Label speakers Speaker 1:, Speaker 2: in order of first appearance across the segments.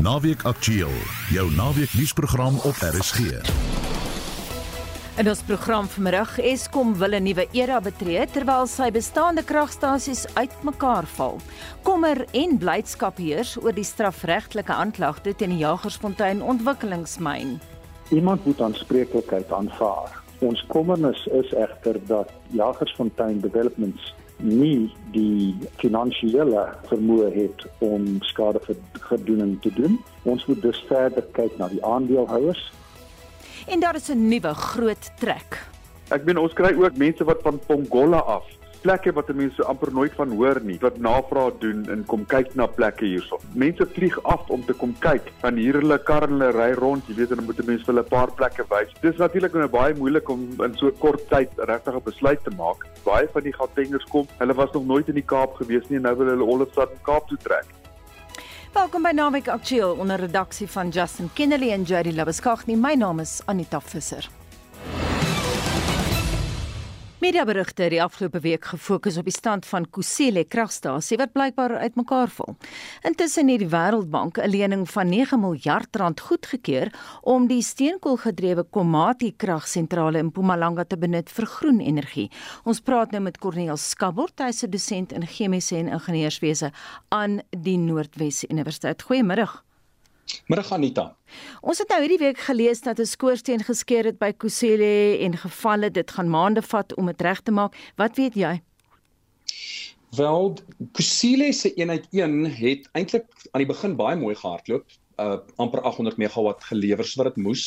Speaker 1: Naweek Aktueel, jou naweek nuusprogram op RSG.
Speaker 2: In ons program vanmiddag Eskom wil 'n nuwe era betree terwyl sy bestaande kragstasies uitmekaar val. Kommer en blydskap heers oor die strafregtelike aanklagte teen die Jagersfontein ontwikkelingsmyn.
Speaker 3: Iemand moet aanspreeklikheid aanvaar. Ons kommernis is egter dat Jagersfontein Developments nie die finansiële vermoë het om skadevergoeding te doen. Ons moet dus verder kyk na die aandeelhouers.
Speaker 2: En daar is 'n nuwe groot trek.
Speaker 4: Ek meen ons kry ook mense wat van Pongola af plekke wat mense amper nooit van hoor nie wat navraag doen en kom kyk na plekke hierso. Mense vlieg af om te kom kyk. Van hier hulle kar en hulle ry rond, jy weet, en dan moet mense vir hulle 'n paar plekke wys. Dis natuurlik nou baie moeilik om in so kort tyd regtig 'n besluit te maak. Baie van die Gautengers kom, hulle was nog nooit in die Kaap gewees nie en nou wil hulle Olifstad en Kaap toe trek.
Speaker 2: Welkom by Naweek Aktueel onder redaksie van Justin Kennedy en Jody Labuskaghni. My naam is Anita Visser. Mediaberigte het die afgelope week gefokus op die stand van Kusile kragstasie wat blykbaar uitmekaar val. Intussen het die Wêreldbank 'n lening van 9 miljard rand goedgekeur om die steenkoolgedrewe Komati kragsentrale in Mpumalanga te benut vir groen energie. Ons praat nou met Corneel Skabort, hy's 'n dosent in chemiese en ingenieurswese aan die Noordwes Universiteit. Goeiemiddag.
Speaker 5: Middag Anita.
Speaker 2: Ons het nou hierdie week gelees dat 'n skoorsteen geskeur het by Kusile en gevalle dit gaan maande vat om dit reg te maak. Wat weet jy?
Speaker 5: Wel, Kusile se eenheid 1 het eintlik aan die begin baie mooi gehardloop uh amper 800 megawatt gelewer wat dit moes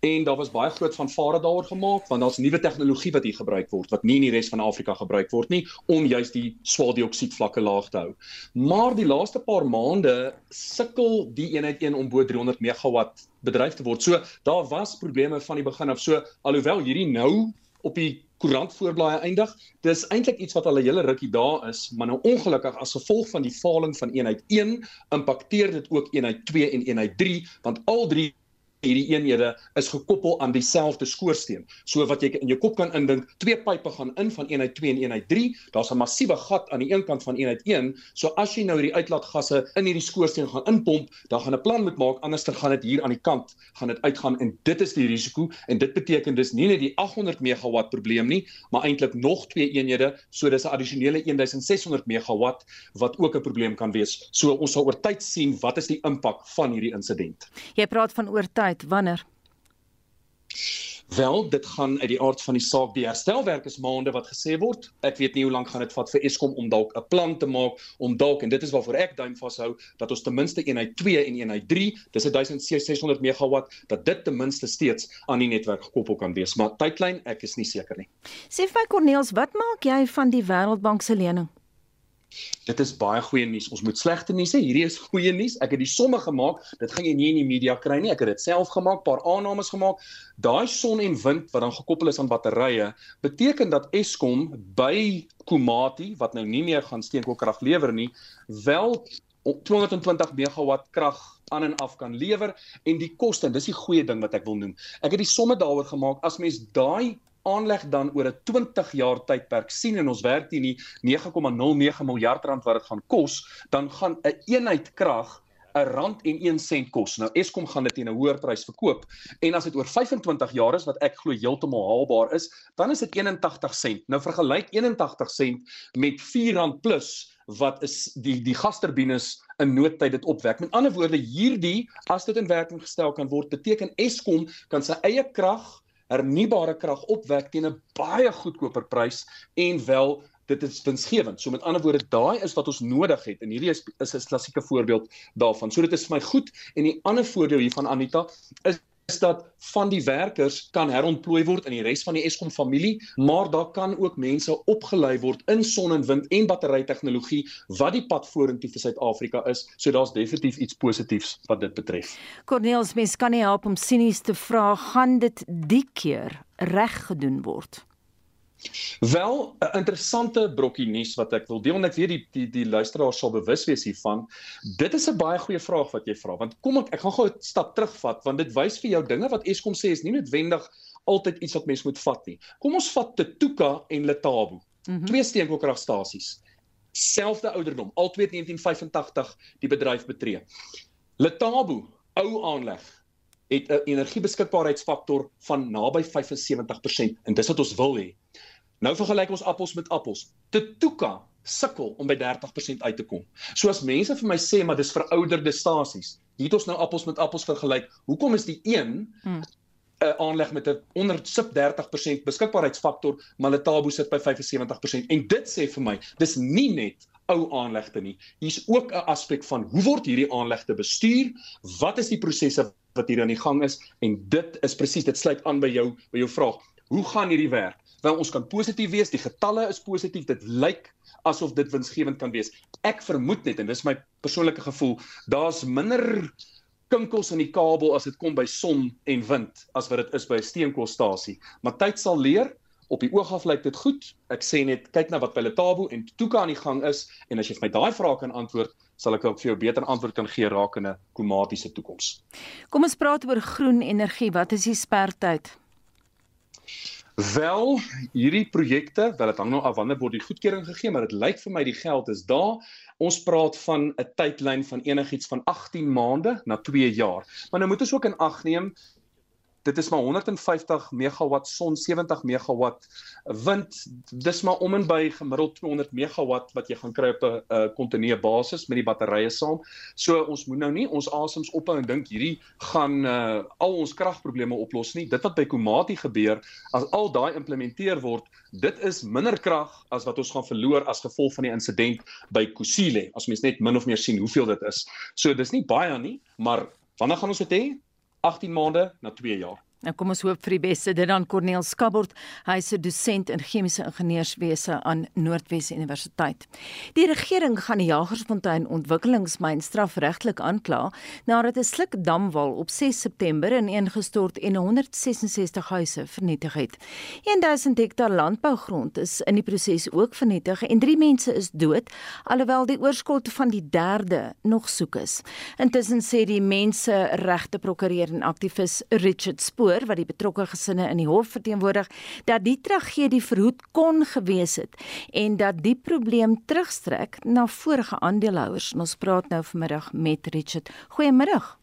Speaker 5: en daar was baie groot vanvare daaroor gemaak want daar's nuwe tegnologie wat hier gebruik word wat nie in die res van Afrika gebruik word nie om juis die swaweldioksied vlakke laag te hou. Maar die laaste paar maande sukkel die eenheid 1 om bo 300 megawatt bedryf te word. So daar was probleme van die begin af. So alhoewel hierdie nou op die koerant voorblaaie eindig. Dis eintlik iets wat al 'n hele rukkie daar is, maar nou ongelukkig as gevolg van die faling van eenheid 1 impakteer dit ook eenheid 2 en eenheid 3 want al drie hierdie eenhede is gekoppel aan dieselfde skoorsteen. So wat jy in jou kop kan indink, twee pipe gaan in van eenheid 2 en eenheid 3. Daar's 'n massiewe gat aan die een kant van eenheid 1. So as jy nou hierdie uitlaatgasse in hierdie skoorsteen gaan inpomp, dan gaan 'n plan moet maak anders dan gaan dit hier aan die kant gaan dit uitgaan en dit is die risiko en dit beteken dis nie net die 800 megawatt probleem nie, maar eintlik nog twee eenhede, so dis 'n addisionele 1600 megawatt wat ook 'n probleem kan wees. So ons sal oor tyd sien wat is die impak van hierdie insident.
Speaker 2: Jy praat van oor tyd uit wanneer?
Speaker 5: Wel, dit gaan uit die aard van die saak die herstelwerk is maande wat gesê word. Ek weet nie hoe lank gaan dit vat vir Eskom om dalk 'n plan te maak om dalk en dit is waarvoor ek duim vashou dat ons ten minste eenheid 2 en eenheid 3, dis 1600 megawatt, dat dit ten minste steeds aan die netwerk gekoppel kan wees. Maar tydlyn, ek is nie seker nie.
Speaker 2: Sê vir my Corneels, wat maak jy van die Wêreldbank se lening?
Speaker 5: Dit is baie goeie nuus. Ons moet slegte nuus hê. Hierdie is goeie nuus. Ek het die somme gemaak. Dit gaan jy nie in die media kry nie. Ek het dit self gemaak, paar aannames gemaak. Daai son en wind wat dan gekoppel is aan batterye, beteken dat Eskom by Komati wat nou nie meer gaan steenkoolkrag lewer nie, wel 220 megawatt krag aan en af kan lewer en die koste, dis die goeie ding wat ek wil noem. Ek het die somme daaroor gemaak as mens daai aanleg dan oor 'n 20 jaar tydperk sien en ons werk teen die 9,09 miljard rand wat dit gaan kos, dan gaan 'n een eenheid krag 'n rand en 1 sent kos. Nou Eskom gaan dit teen 'n hoër prys verkoop en as dit oor 25 jaar is wat ek glo heeltemal haalbaar is, dan is dit 81 sent. Nou vergelyk 81 sent met 4 rand plus wat is die die gasturbines in noodtyd dit opwek. Met ander woorde, hierdie as dit in werking gestel kan word, beteken Eskom kan sy eie krag hernubare krag opwek teen 'n baie goedkoper prys en wel dit is winsgewend. So met ander woorde, daai is wat ons nodig het en hierdie is is 'n klassieke voorbeeld daarvan. So dit is vir my goed en die ander voordeel hiervan Anita is is dat van die werkers kan herontplooi word in die res van die Eskom familie, maar daar kan ook mense opgelei word in son en wind en battery tegnologie wat die pad vorentoe vir Suid-Afrika is. So daar's definitief iets positiefs wat dit betref.
Speaker 2: Cornelius, mens kan nie help om sinies te vra, gaan dit die keer reg gedoen word?
Speaker 5: Wel 'n interessante brokkie nuus wat ek wil deel en ek weet die die die luisteraars sal bewus wees hiervan. Dit is 'n baie goeie vraag wat jy vra want kom ek ek gaan gou 'n stap terugvat want dit wys vir jou dinge wat Eskom sê is nie noodwendig altyd iets wat mens moet vat nie. Kom ons vat Tetuka en Letabo. Mm -hmm. Twee steenkoolkragstasies. Selfde ouderdom, albei 1985 die bedryf betree. Letabo, ou aanleg, het 'n energiebeskikbaarheidsfaktor van naby 75% en dis wat ons wil hê. Nou vergelyk ons appels met appels. Tetuka sukkel om by 30% uit te kom. So as mense vir my sê maar dis verouderde stasies, hier het ons nou appels met appels vergelyk. Hoekom is die een 'n hmm. uh, aanleg met 'n onder sub 30% beskikbaarheidsfaktor, maar Letabo sit by 75% en dit sê vir my, dis nie net ou aanlegte nie. Hier's ook 'n aspek van hoe word hierdie aanlegte bestuur? Wat is die prosesse wat hier aan die gang is en dit is presies dit sluit aan by jou by jou vraag. Hoe gaan hierdie werk? Wel ons kan positief wees, die getalle is positief. Dit lyk asof dit winsgewend kan wees. Ek vermoed net en dis my persoonlike gevoel, daar's minder kinkels in die kabel as dit kom by son en wind as wat dit is by 'n steenkoolstasie. Maar tyd sal leer. Op die oog af lyk dit goed. Ek sê net kyk na wat by Letabo en Tuka aan die gang is en as jy vir my daai vrae kan antwoord, sal ek ook vir jou beter antwoord kan gee rakende klimatiese toekoms.
Speaker 2: Kom ons praat oor groen energie. Wat is die spertyd?
Speaker 5: Wel, hierdie projekte, wel dit hang nou af wanneer word die goedkeuring gegee, maar dit lyk vir my die geld is daar. Ons praat van 'n tydlyn van enigiets van 18 maande na 2 jaar. Maar nou moet ons ook in ag neem dit is maar 150 megawatt son, 70 megawatt wind. Dis maar om en by gemiddeld 200 megawatt wat jy gaan kry op 'n kontinuer basis met die batterye saam. So ons moet nou nie ons asems ophou en dink hierdie gaan uh, al ons kragprobleme oplos nie. Dit wat by Komati gebeur, as al daai implementeer word, dit is minder krag as wat ons gaan verloor as gevolg van die insident by Kusile. As mens net min of meer sien hoeveel dit is. So dis nie baie nie, maar wanneer gaan ons dit hê? 18 maande na 2 jaar.
Speaker 2: Nou kom ons hoop vir die beste. Dit dan Corneel Skabord, hy is 'n dosent in chemiese ingenieurswese aan Noordwes Universiteit. Die regering gaan die Jagersfontein ontwikkelingsmyn strafregtelik aankla nadat 'n slukdamwal op 6 September ineengestort en 166 huise vernietig het. 1000 hektaar landbougrond is in die proses ook vernietig en 3 mense is dood alhoewel die oorskot van die derde nog soek is. Intussen sê die mense regte prokureur en aktivis Richard Spoor verhoor wat die betrokke gesinne in die hof verteenwoordig dat die tragedie verhoed kon gewees het en dat die probleem terugstrek na vorige aandeelhouers. Ons praat nou vanmiddag met Richard. Goeiemiddag.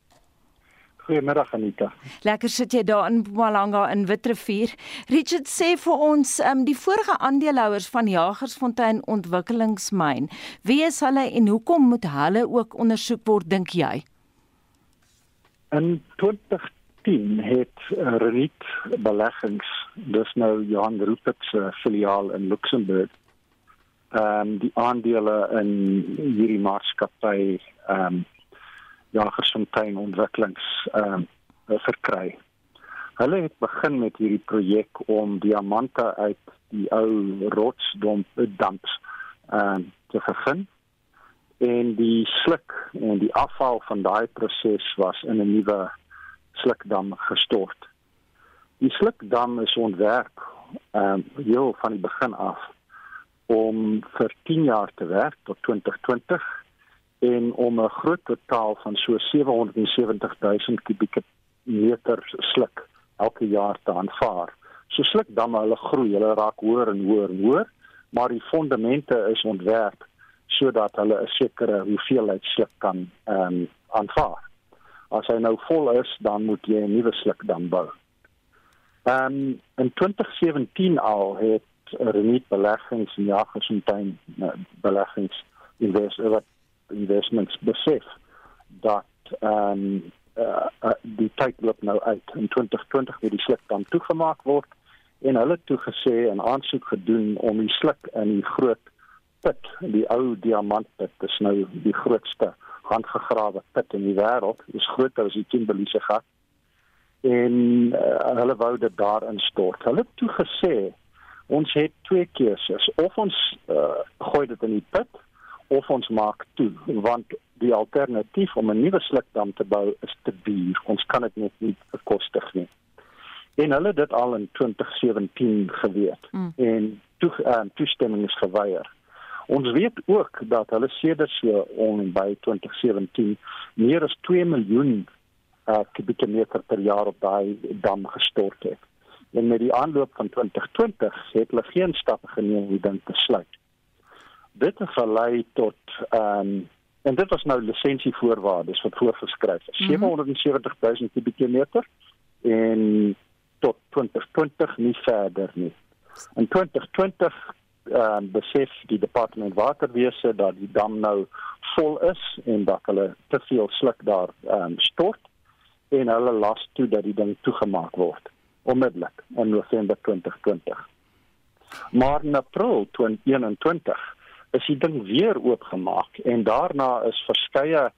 Speaker 3: Goeiemiddag Anita.
Speaker 2: Lekker sit jy daar in Mpumalanga in Witrifuur. Richard sê vir ons um, die vorige aandeelhouers van Jagersfontein Ontwikkelingsmyn. Wie is hulle en hoekom moet hulle ook ondersoek word dink jy?
Speaker 3: In 20 2010 het uh, Renit Beleggings, dis nou Johan Rupert se filiaal in Luxemburg, ehm um, die aandele in hierdie maatskappy ehm um, Jagersfontein ontwikkelings ehm um, verkry. Hulle het begin met hierdie projek om diamante uit die ou rotsdamp damps ehm um, te vervin en die sluk en die afval van daai proses was in 'n nuwe slukdam gestort. Die slukdam is ontwerp ehm um, heel van die begin af om vir 10 jaar te werk tot 2020 en om 'n groot totaal van so 770 000 kubieke meter sluk elke jaar te aanvaar. So slukdamme hulle groei, hulle raak hoër en hoër en hoër, maar die fondamente is ontwerp sodat hulle 'n sekere hoeveelheid sluk kan ehm um, aanvaar as hy nou vol is, dan moet jy 'n nuwe sluk dan bou. Ehm um, in 2017 al het Reniet Beleggings en Jagersfontein uh, Beleggings investeer investments besef dat ehm um, uh, uh, die tyd loop nou uit in 2020 met die sluk dan toegemaak word en hulle toe gesê en aansoek gedoen om die sluk in die groot put, die ou diamantput, dis nou die grootste handgegrawe put in die wêreld, is groter as die Kimberleyse gat. En uh, hulle wou dit daar instort. Hulle het toe gesê ons het twee keuses, of ons uh, gooi dit in die put of ons maak toe, want die alternatief om 'n nuwe slukdam te bou is te duur. Ons kan dit net nie bekostig nie. En hulle het dit al in 2017 geweet mm. en toe uh, toestemming is geweier. Ons weet ook dat hulle sedert so om by 2017 meer as 2 miljoen uh, kubieke meter per jaar op daai dam gestort het. En met die aanloop van 2020 het hulle geen stappe geneem om dit te sluit. Dit het gelei tot ehm um, En dit was nou lisensievoorwaardes wat voorgeskryf is. Mm -hmm. 770 000 kubieke meter en tot 2020 nie verder nie. In 2020 ehm uh, besef die departement waterwese dat die dam nou vol is en dat hulle te veel sluk daar ehm um, stort en hulle las toe dat die ding toegemaak word onmiddellik in November 2020. Maar in April 2021 is die ding weer oopgemaak en daarna is verskeie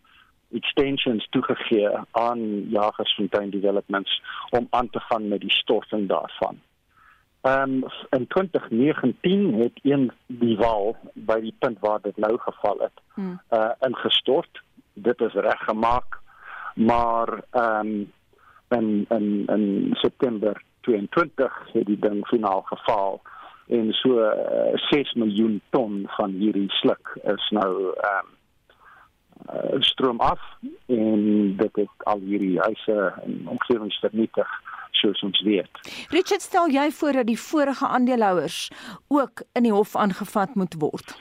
Speaker 3: extensions toegegee aan Jagersfontein Developments om aan te gaan met die storting daarvan. Ehm um, in 2019 het een die wal by die punt waar dit nou geval het, hmm. uh ingestort. Dit is reggemaak, maar ehm um, in in in September 22 het die ding finaal geval en so uh, 6 miljoen ton van hierdie sluk is nou ehm um, uh, stroom af en dit het al hierdie huise en omgewings vernietig soos ons weet.
Speaker 2: Richard, stel jy voor dat die vorige aandeelhouers ook in die hof aangevat moet word?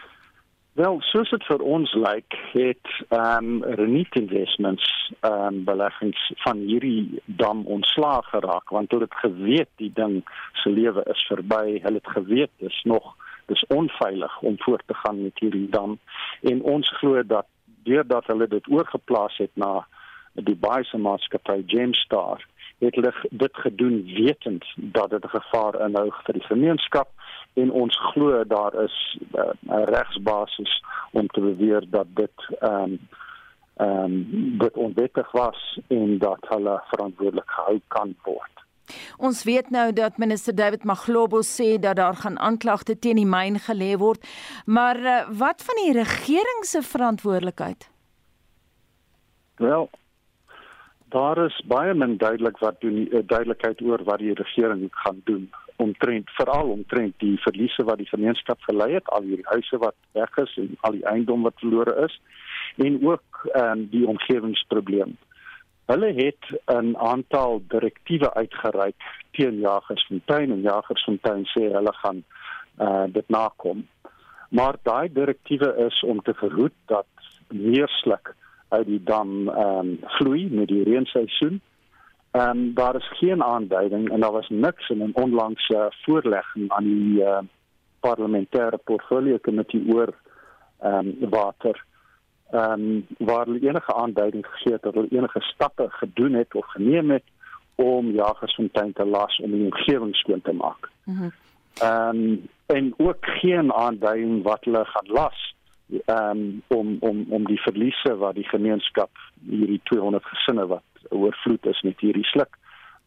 Speaker 3: Wel, soos dit vir ons lyk, het ehm um, Renit Investments ehm um, beleggings van hierdie dam ontslaag geraak want hulle het geweet die ding se lewe is verby. Hulle het geweet dis nog dis onveilig om voort te gaan met hierdie dam en ons glo dat deurdat hulle dit oorgeplaas het na die baie se maatskappy Gemstar het hulle dit gedoen wetend dat dit 'n gevaar inhou vir die gemeenskap en ons glo daar is uh, 'n regsbasis om te beweer dat dit ehm um, ehm um, dit onwettig was en dat hulle verantwoordelik gehou kan word.
Speaker 2: Ons weet nou dat minister David Maglobo sê dat daar gaan aanklagte teen die myn gelê word, maar uh, wat van die regering se verantwoordelikheid?
Speaker 3: Wel, daar is baie min duidelik wat doen die uh, duidelikheid oor wat die regering gaan doen omtrent veral omtrent die verliese wat die gemeenskap gelei het al hierdie huise wat weg is en al die eiendom wat verlore is en ook ehm um, die omgewingsprobleem. Hulle het 'n aantal direktiewe uitgereik teen Jagersfontein en Jagersfontein sê hulle gaan uh, dit nakom. Maar daai direktiewe is om te verhoed dat meer sluk uit die dam ehm um, vloei met die reenseisoen. Ehm um, daar is geen aanduiding en daar was niks in 'n onlangse uh, voorlegging aan die uh, parlementêre portfolio komitee oor ehm um, water. Ehm um, waar hulle enige aanduiding gegee het dat hulle enige stappe gedoen het of geneem het om jagersfontein te las om die omgewing skoon te maak. Mhm. Ehm mm um, en ook geen aanduiding wat hulle gaan las um, om om om die verliese wat die gemeenskap hierdie 200 gesinne wat oorvloed is met hierdie sluk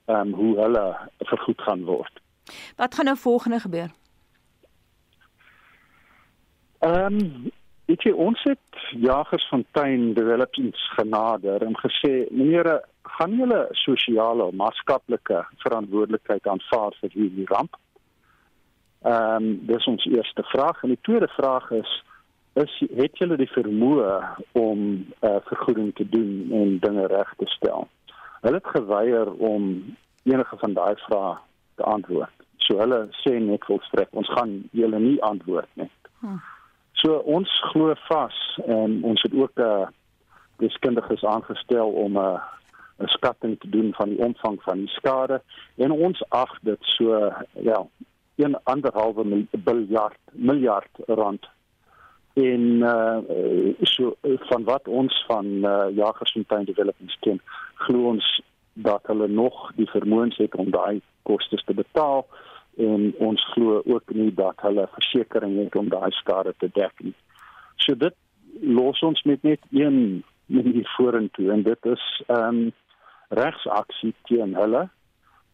Speaker 3: ehm um, hoe hulle vergoed gaan word.
Speaker 2: Wat gaan nou volgende gebeur?
Speaker 3: Ehm um, ek het ons het Jagersfontein Developments genader en gesê meneere gaan julle sosiale of maatskaplike verantwoordelikheid aanvaar vir hierdie ramp? Ehm um, dis ons eerste vraag en die tweede vraag is is het julle die vermoë om uh, vergoeding te doen en dinge reg te stel. Hulle het geweier om enige van daai vrae te antwoord. So hulle sê net volstrek ons gaan julle nie antwoord nie. Hm. So ons glo vas en ons het ook 'n uh, deskundiges aangestel om 'n uh, 'n skatting te doen van die omvang van die skade en ons ag dit so ja 1.5 miljard miljard rand en uh so van wat ons van uh, Jagersfontein Development ken glo ons dat hulle nog die vermoëns het om daai kostes te betaal en ons glo ook nie dat hulle versekerings het om daai skade te dek nie. So dit los ons met net een manier vorentoe en dit is ehm um, regsaksie teen hulle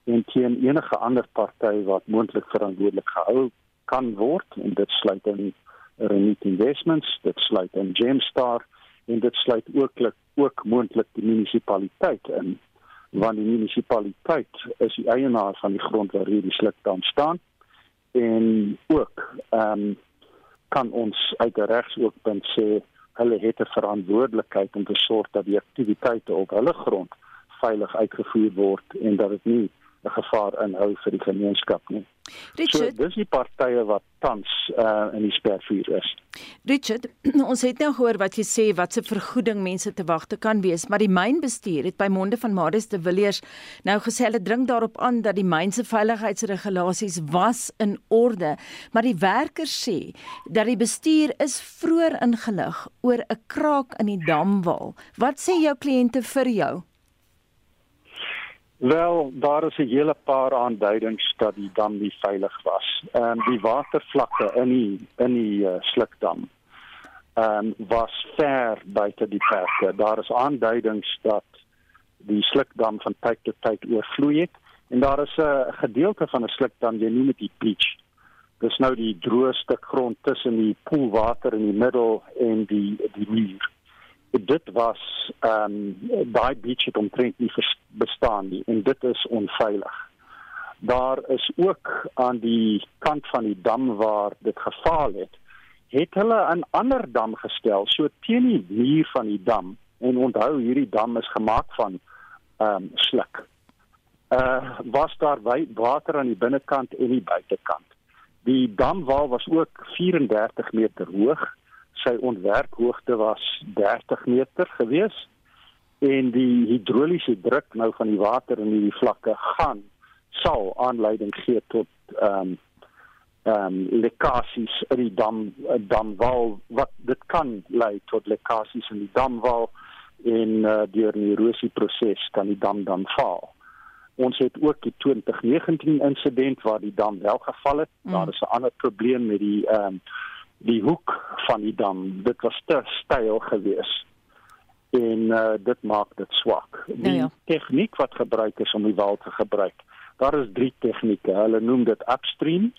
Speaker 3: en teen enige ander party wat moontlik verantwoordelik gehou kan word en dit sluit in Renit Investments, dit sluit in Gemstar en dit sluit ook ook moontlik die munisipaliteit in want die munisipaliteit is die eienaar van die grond waar hierdie slukdam staan en ook ehm um, kan ons uit 'n regsoogpunt sê hulle het 'n verantwoordelikheid om te sorg dat die aktiwiteite op hulle grond veilig uitgevoer word en dat dit nie 'n gevaar inhou vir die gemeenskap nie.
Speaker 2: Richard,
Speaker 3: so dis die partye wat tans uh, in die spervuur is.
Speaker 2: Richard, ons het nou gehoor wat jy sê wat se vergoeding mense te wagte kan wees, maar die mynbestuur het by monde van Marius de Villiers nou gesê hulle dring daarop aan dat die myn se veiligheidsregulasies was in orde, maar die werkers sê dat die bestuur is vroeër ingelig oor 'n kraak in die damwal. Wat sê jou kliënte vir jou?
Speaker 3: Wel, daar is 'n hele paar aanduidings dat die dam nie veilig was. Ehm um, die watervlakke in die in die uh, slukdam ehm um, was ver buite die perke. Daar is aanduidings dat die slukdam van tyd tot tyd oorvloei het en daar is 'n gedeelte van 'n slukdam, jy noem dit die beach. Dis nou die droë stuk grond tussen die poelwater in die middel en die die muur dit was ehm um, daai beach het omtrent nie bestaan nie en dit is onveilig. Daar is ook aan die kant van die dam waar dit gefaal het, het hulle 'n ander dam gestel so teen die muur van die dam en onthou hierdie dam is gemaak van ehm um, sluk. Uh was daar water aan die binnekant en die buitekant. Die damwal was ook 34 meter hoog sy ontwerphoogte was 30 meter gewees en die hidroliese druk nou van die water in hierdie vlakke gaan sal aanleiding gee tot ehm um, ehm um, lekkasies in die dam damwal wat dit kan lei tot lekkasies in die damwal en uh, deur die erosieproses kan die dam dan val. Ons het ook die 2019 insident waar die dam wel geval het. Mm. Daar is 'n ander probleem met die ehm um, die hoek van die dam. Dit was te styl geweest. En uh, dit maak dit swak. Die ja, ja. tegniek wat gebruik is om die wal te gebruik daar is drie tegnieke hulle noem dit upstream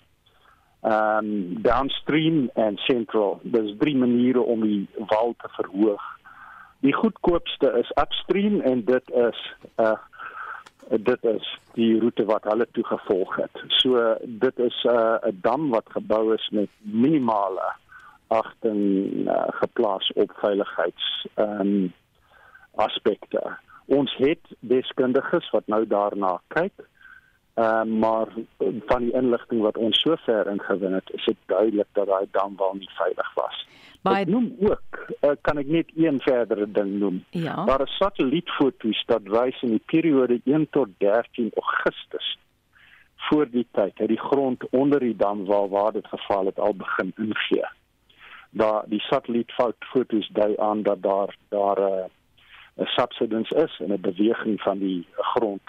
Speaker 3: um downstream en central. Daar's drie maniere om die wal te verhoog. Die goedkoopste is upstream en dit is 'n uh, dit is die roete wat hulle toe gevolg het. So dit is 'n uh, dam wat gebou is met minimale agting uh, geplaas op veiligheids ehm um, aspekte. Ons het deskundiges wat nou daarna kyk. Ehm uh, maar van die inligting wat ons sover ingewin het, is dit duidelik dat daai dam wel nie veilig was. By noem ook uh, kan ek net een verdere ding noem.
Speaker 2: Ja.
Speaker 3: Daar is satellietfoto's wat wys in die periode 1 tot 13 Augustus voor die tyd het die grond onder die dam waar waar dit geval het al begin ingee. Daar die satellietfoto's dui aan dat daar daar 'n uh, subsidence is en 'n beweging van die grond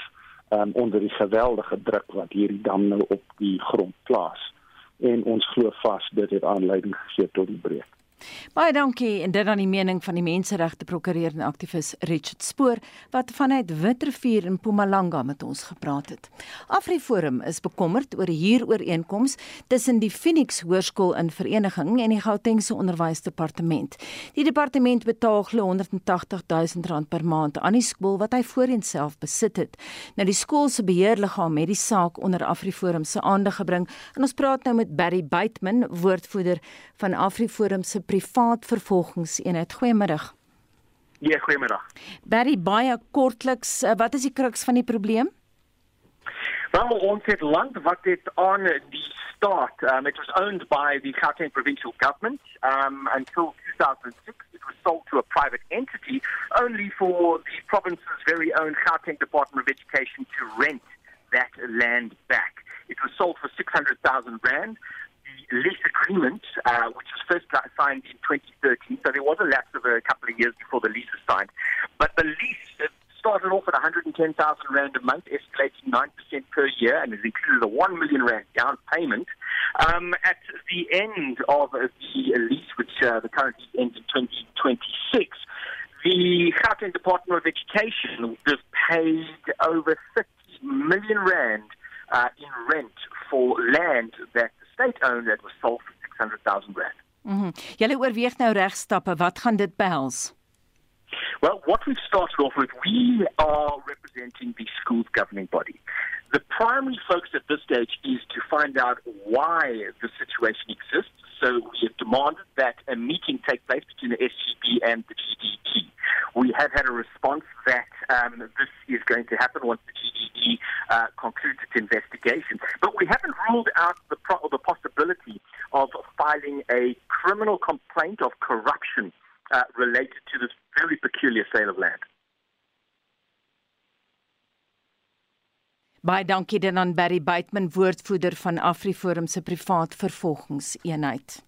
Speaker 3: um, onder die geweldige druk wat hierdie dam nou op die grond plaas en ons glo vas dit het aanleiding gegee tot die breek.
Speaker 2: Baie dankie en dit dan die mening van die menseregte prokureur en aktivis Richard Spoor wat vanuit Witrifuur in Mpumalanga met ons gepraat het. AfriForum is bekommerd oor die huurooreenkoms tussen die Phoenix Hoërskool in vereniging en die Gautengse Onderwysdepartement. Die departement betaal glo 180 000 rand per maand aan die skool wat hy voorheen self besit het. Nou die skool se beheerliggaam het die saak onder AfriForum se aandag gebring en ons praat nou met Barry Buitman, woordvoerder van AfriForum se privaat vervolgingseenheid. Goeiemiddag.
Speaker 6: Ja, goeiemiddag.
Speaker 2: Barry baie kortliks, eh, wat is die kruks van die probleem?
Speaker 6: Wel, ons het land wat dit aan die staat, um, it was owned by the Gauteng provincial government um, until 2006. It was sold to a private entity only for the province's very own Gauteng Department of Education to rent that land back. It was sold for 600,000 rand. Lease agreement, uh, which was first signed in 2013. So there was a lapse of a couple of years before the lease was signed. But the lease started off at 110,000 Rand a month, escalating 9% per year, and it included a 1 million Rand down payment. Um, at the end of the lease, which uh, the current lease ends in 2026, the Gauteng Department of Education have paid over 50 million Rand uh, in rent for land that state owned that was sold for 600,000 rand.
Speaker 2: Mhm. Mm Julle oorweeg nou regstappe, wat gaan dit behels?
Speaker 6: Well, what we've started off with, we are representing the school's governing body. The primary focus at this stage is to find out why the situation exists. So we have demanded that a meeting take place between the SGB and the GDT. We have had a response that um, this is going to happen once the GDE uh, concludes its investigation. But we haven't ruled out the, pro- the possibility of filing a criminal complaint of corruption uh, related to this very peculiar sale of land.
Speaker 2: Baie dankie dan aan Barry Bateman woordvoerder van AfriForum se privaat vervolgingseenheid.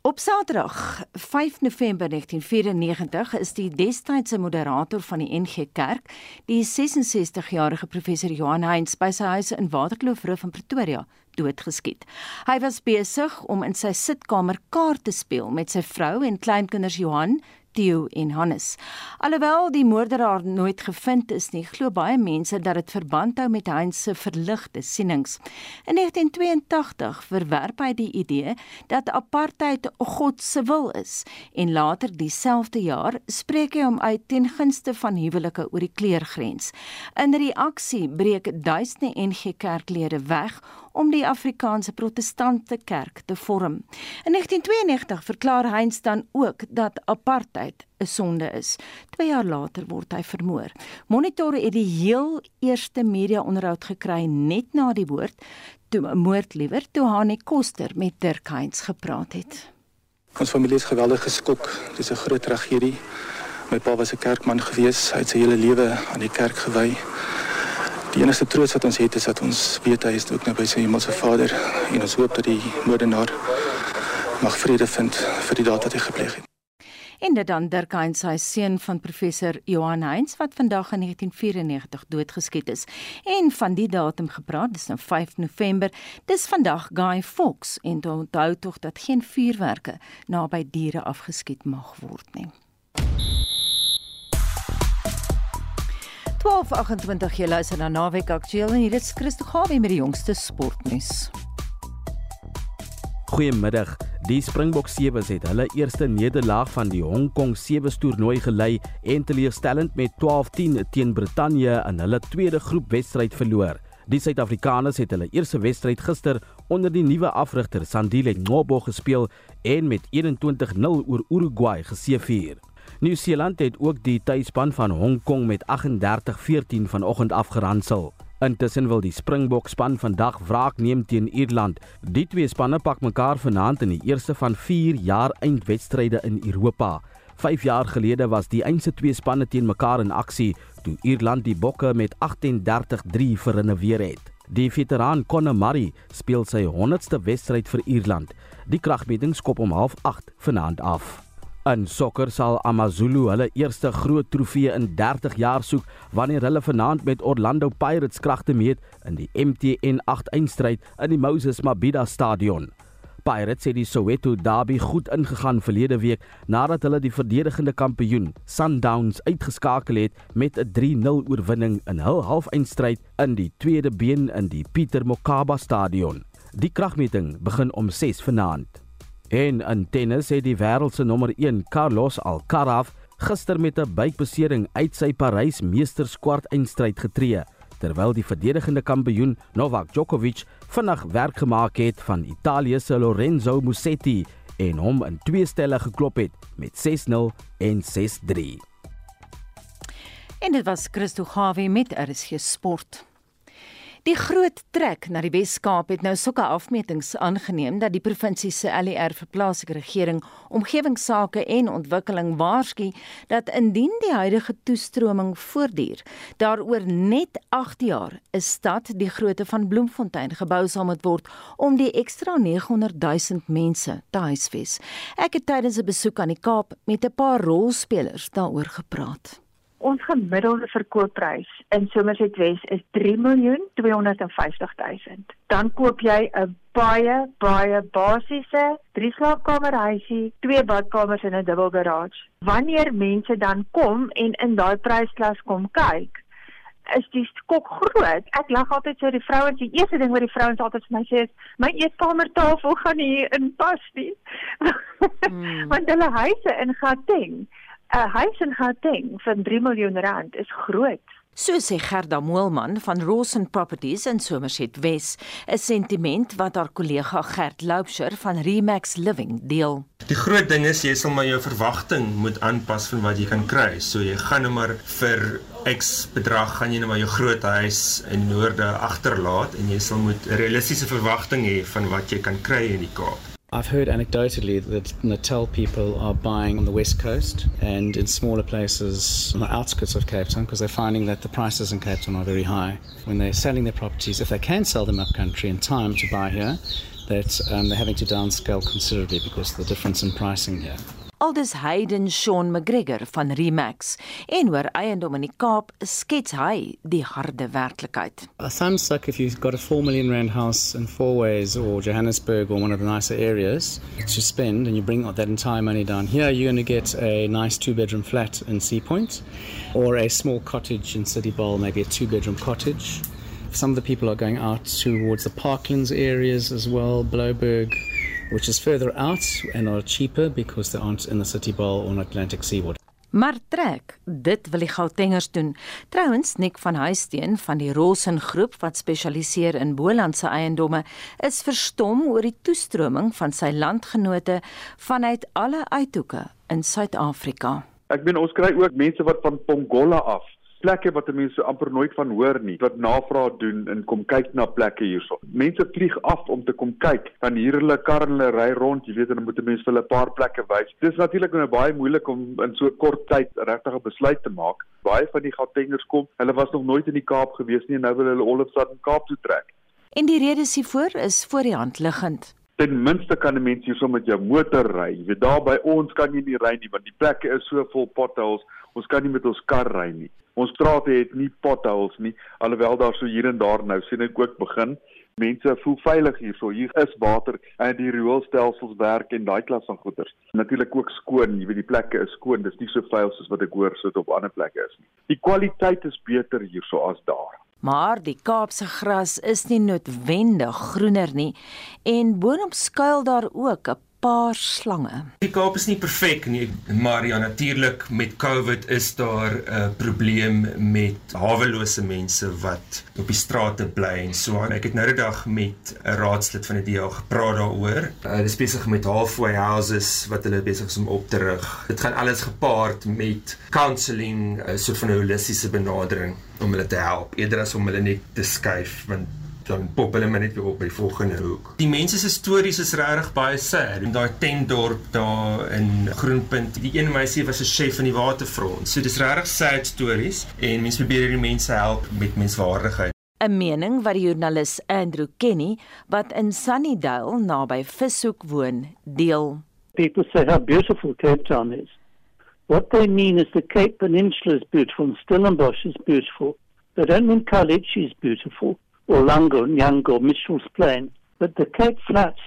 Speaker 2: Op Saterdag, 5 November 1994, is die destydse moderator van die NG Kerk, die 66-jarige professor Johan Heinz by sy huis in Waterkloof Rif in Pretoria doodgeskiet. Hy was besig om in sy sitkamer kaart te speel met sy vrou en kleinkinders Johan, Theo en Hannes. Alhoewel die moorderaar nooit gevind is nie, glo baie mense dat dit verband hou met Heinz se verligte sienings. In 1982 verwerp hy die idee dat apartheid God se wil is en later dieselfde jaar spreek hy hom uit ten gunste van huwelike oor die kleurgrens. In reaksie breek duisende NG Kerklede weg om die Afrikaanse Protestante Kerk te vorm. In 1992 verklaar Heinz dan ook dat apartheid 'n sonde is. 2 jaar later word hy vermoor. Monitor het die heel eerste media-onderhoud gekry net na die woord toe moord liewer toe Hanie Koster met Dirk Heinz gepraat het.
Speaker 7: Ons familie is geweldig geskok. Dit is 'n groot tragedie. My pa was 'n kerkman gewees. Hy het sy hele lewe aan die kerk gewy. Die enigste troos wat ons het is dat ons weet hy is ook nou by sy hemelse Vader en ons hoop dat die moordenaar mag vrede vind vir die daad wat hy gepleeg het.
Speaker 2: En dit dan Dirk Heinz, sy seun van professor Johan Heinz wat vandag in 1994 doodgeskiet is. En van die datum gepraat, dis nou 5 November. Dis vandag Guy Fawkes en onthou tog dat geen vuurwerke naby diere afgeskiet mag word nie. 12:28 jy luister na Naweek Aktueel en hier is Christo Gawie met die jongste sportnuus.
Speaker 8: Goeiemiddag. Die Springbok Sewes het hulle eerste nederlaag van die Hong Kong Sewes toernooi gelei en teleurstellend met 12-10 teen Brittanje in hulle tweede groepwedstryd verloor. Die Suid-Afrikaners het hulle eerste wedstryd gister onder die nuwe afrigter Sandile Ngobo gespeel en met 21-0 oor Uruguay geseëvier. Nieu-Seeland het ook die tuisspan van Hong Kong met 38-14 vanoggend afgeransel. Intussen wil die Springbok span vandag wraak neem teen Ierland. Die twee spanne pak mekaar vanaand in die eerste van 4 jaar eindwedstryde in Europa. 5 jaar gelede was die eindse twee spanne teen mekaar in aksie toe Ierland die Bokke met 38-3 verrenneweer het. Die veteraan Conor Murray speel sy 100ste wedstryd vir Ierland. Die kragmeting skop om 08:30 vanaand af. In sokker sal AmaZulu hulle eerste groot trofee in 30 jaar soek wanneer hulle vanaand met Orlando Pirates kragte meet in die MTN 8 eindstryd in die Moses Mabhida Stadion. Pirates het die Soweto Derby goed ingegaan verlede week nadat hulle die verdedigende kampioen Sundowns uitgeskakel het met 'n 3-0 oorwinning in hul halfeindstryd in die tweede been in die Pieter Mokaba Stadion. Die kragmeting begin om 6 vanaand. En in tennis het die wêreld se nommer 1, Carlos Alcaraz, gister met 'n buikbesering uit sy Parys Meesterskwart eindstryd getree, terwyl die verdedigende kampioen Novak Djokovic vinnig werk gemaak het van Italië se Lorenzo Musetti en hom in twee stelle geklop het met 6-0 en 6-3.
Speaker 2: En dit was Christo Gawie met RSG Sport. Die groot trek na die Wes-Kaap het nou sulke afmetings aangeneem dat die provinsie se LER vir plaaslike regering, omgewingsake en ontwikkeling waarsku dat indien die huidige toestroming voortduur, daaroor net 8 jaar 'n stad die grootte van Bloemfontein gebou sal moet word om die ekstra 900 000 mense te huisves. Ek het tydens 'n besoek aan die Kaap met 'n paar rolspelers daaroor gepraat.
Speaker 9: Ons gemiddelde verkoopprys in Somerset Wes is 3 miljoen 250 000. Dan koop jy 'n baie baie basiese drie slaapkamer huisie, twee badkamers en 'n dubbel garage. Wanneer mense dan kom en in daai prysklas kom kyk, is die skok groot. Ek lag altyd so die vrouens, die eerste ding wat die vrouens altyd vir my sê is, "My eetkamertafel gaan nie in pas nie." Mm. Want hulle huise in Gauteng 'n Huis in Gauteng vir 3 miljoen rand is groot.
Speaker 2: So sê Gerda Moelman van Rosen Properties in Somerset Wes, 'n sentiment wat haar kollega Gert Loubser van Remax Living deel.
Speaker 10: Die groot ding is jy sal maar jou verwagting moet aanpas van wat jy kan kry. So jy gaan nou maar vir X bedrag gaan jy nou maar jou groot huis in Noorde agterlaat en jy sal moet 'n realistiese verwagting hê van wat jy kan kry in die Kaap.
Speaker 11: I've heard anecdotally that Natal people are buying on the west coast and in smaller places on the outskirts of Cape Town because they're finding that the prices in Cape Town are very high. When they're selling their properties, if they can sell them up country in time to buy here, that um, they're having to downscale considerably because of the difference in pricing here.
Speaker 2: Aldus Hayden Sean McGregor van Remax en oor eiendom in die Kaap skets hy die harde werklikheid.
Speaker 11: A thumbs up if you've got a 4 million rand house in Fourways or Johannesburg or one of the nicer areas to spend and you bring that entire money down here you're going to get a nice two bedroom flat in Sea Point or a small cottage in City Bowl maybe a two bedroom cottage. Some of the people are going out towards the Parklands areas as well, Blowberg which is further out and are cheaper because they aren't in the city bowl or Atlantic seaboard.
Speaker 2: Maar trek, dit wil die Gautengers doen. Trouwens, Nik van Huisteen van die Rosen groep wat spesialiseer in Bolandse eiendomme, is verstom oor die toestroming van sy landgenote vanuit alle uithoeke in Suid-Afrika.
Speaker 4: Ek meen ons kry ook mense wat van Pongola af plekke wat mense amper nooit van hoor nie wat navraag doen en kom kyk na plekke hierso. Mense vlieg af om te kom kyk. Dan hier hulle kar en hulle ry rond, jy weet en dan moet mense vir hulle 'n paar plekke wys. Dis natuurlik nou baie moeilik om in so kort tyd regtig 'n besluit te maak. Baie van die Gautengers kom, hulle was nog nooit in die Kaap gewees nie en nou wil hulle Olofstad en Kaap toe trek.
Speaker 2: En die redes hiervoor is voor die hand liggend.
Speaker 4: Ten minste kan 'n mens hierso met jou motor ry. Jy weet daar by ons kan jy nie ry nie want die plekke is so vol potholes. Ons kan nie met ons kar ry nie. Ons strate het nie potholes nie, alhoewel daar so hier en daar nou sien ek ook begin. Mense voel veilig hierso. Hier is water en die rioolstelsels werk en daai klas van goeders. Natuurlik ook skoon, jy weet die plekke is skoon. Dis nie so vuil soos wat ek hoor sit op ander plekke is nie. Die kwaliteit is beter hierso as daar.
Speaker 2: Maar die Kaapse gras is nie noodwendig groener nie en boonop skuil daar ook 'n paar slange.
Speaker 10: Die Kaap is nie perfek nie, maar ja natuurlik met COVID is daar 'n uh, probleem met hawelose mense wat op die strate bly en so aan. Ek het nou die dag met 'n raadslid van die DA gepraat daaroor. Hulle uh, is besig met halfway houses wat hulle besig is om op te rig. Dit gaan alles gepaard met counselling, 'n uh, soort van holistiese benadering om hulle te help eerder as om hulle net te skuif want dan pop hulle maar net weer op by die volgende hoek. Die mense se stories is regtig baie sad. In daai tentdorp daar in Groenpunt, die een meisie was 'n chef van die waterfront. So dis regtig sad stories en mense probeer hierdie mense help met menswaardigheid.
Speaker 2: 'n Mening wat die joernalis Andrew Kenny wat in Sunnydale naby Vishoek woon, deel.
Speaker 12: People say how beautiful Cape Town is. What they mean is the Cape Peninsula is beautiful and Stellenbosch is beautiful. They don't mean College is beautiful. Or Lungo, Nyango, Mitchell's Plain. But the Cape Flats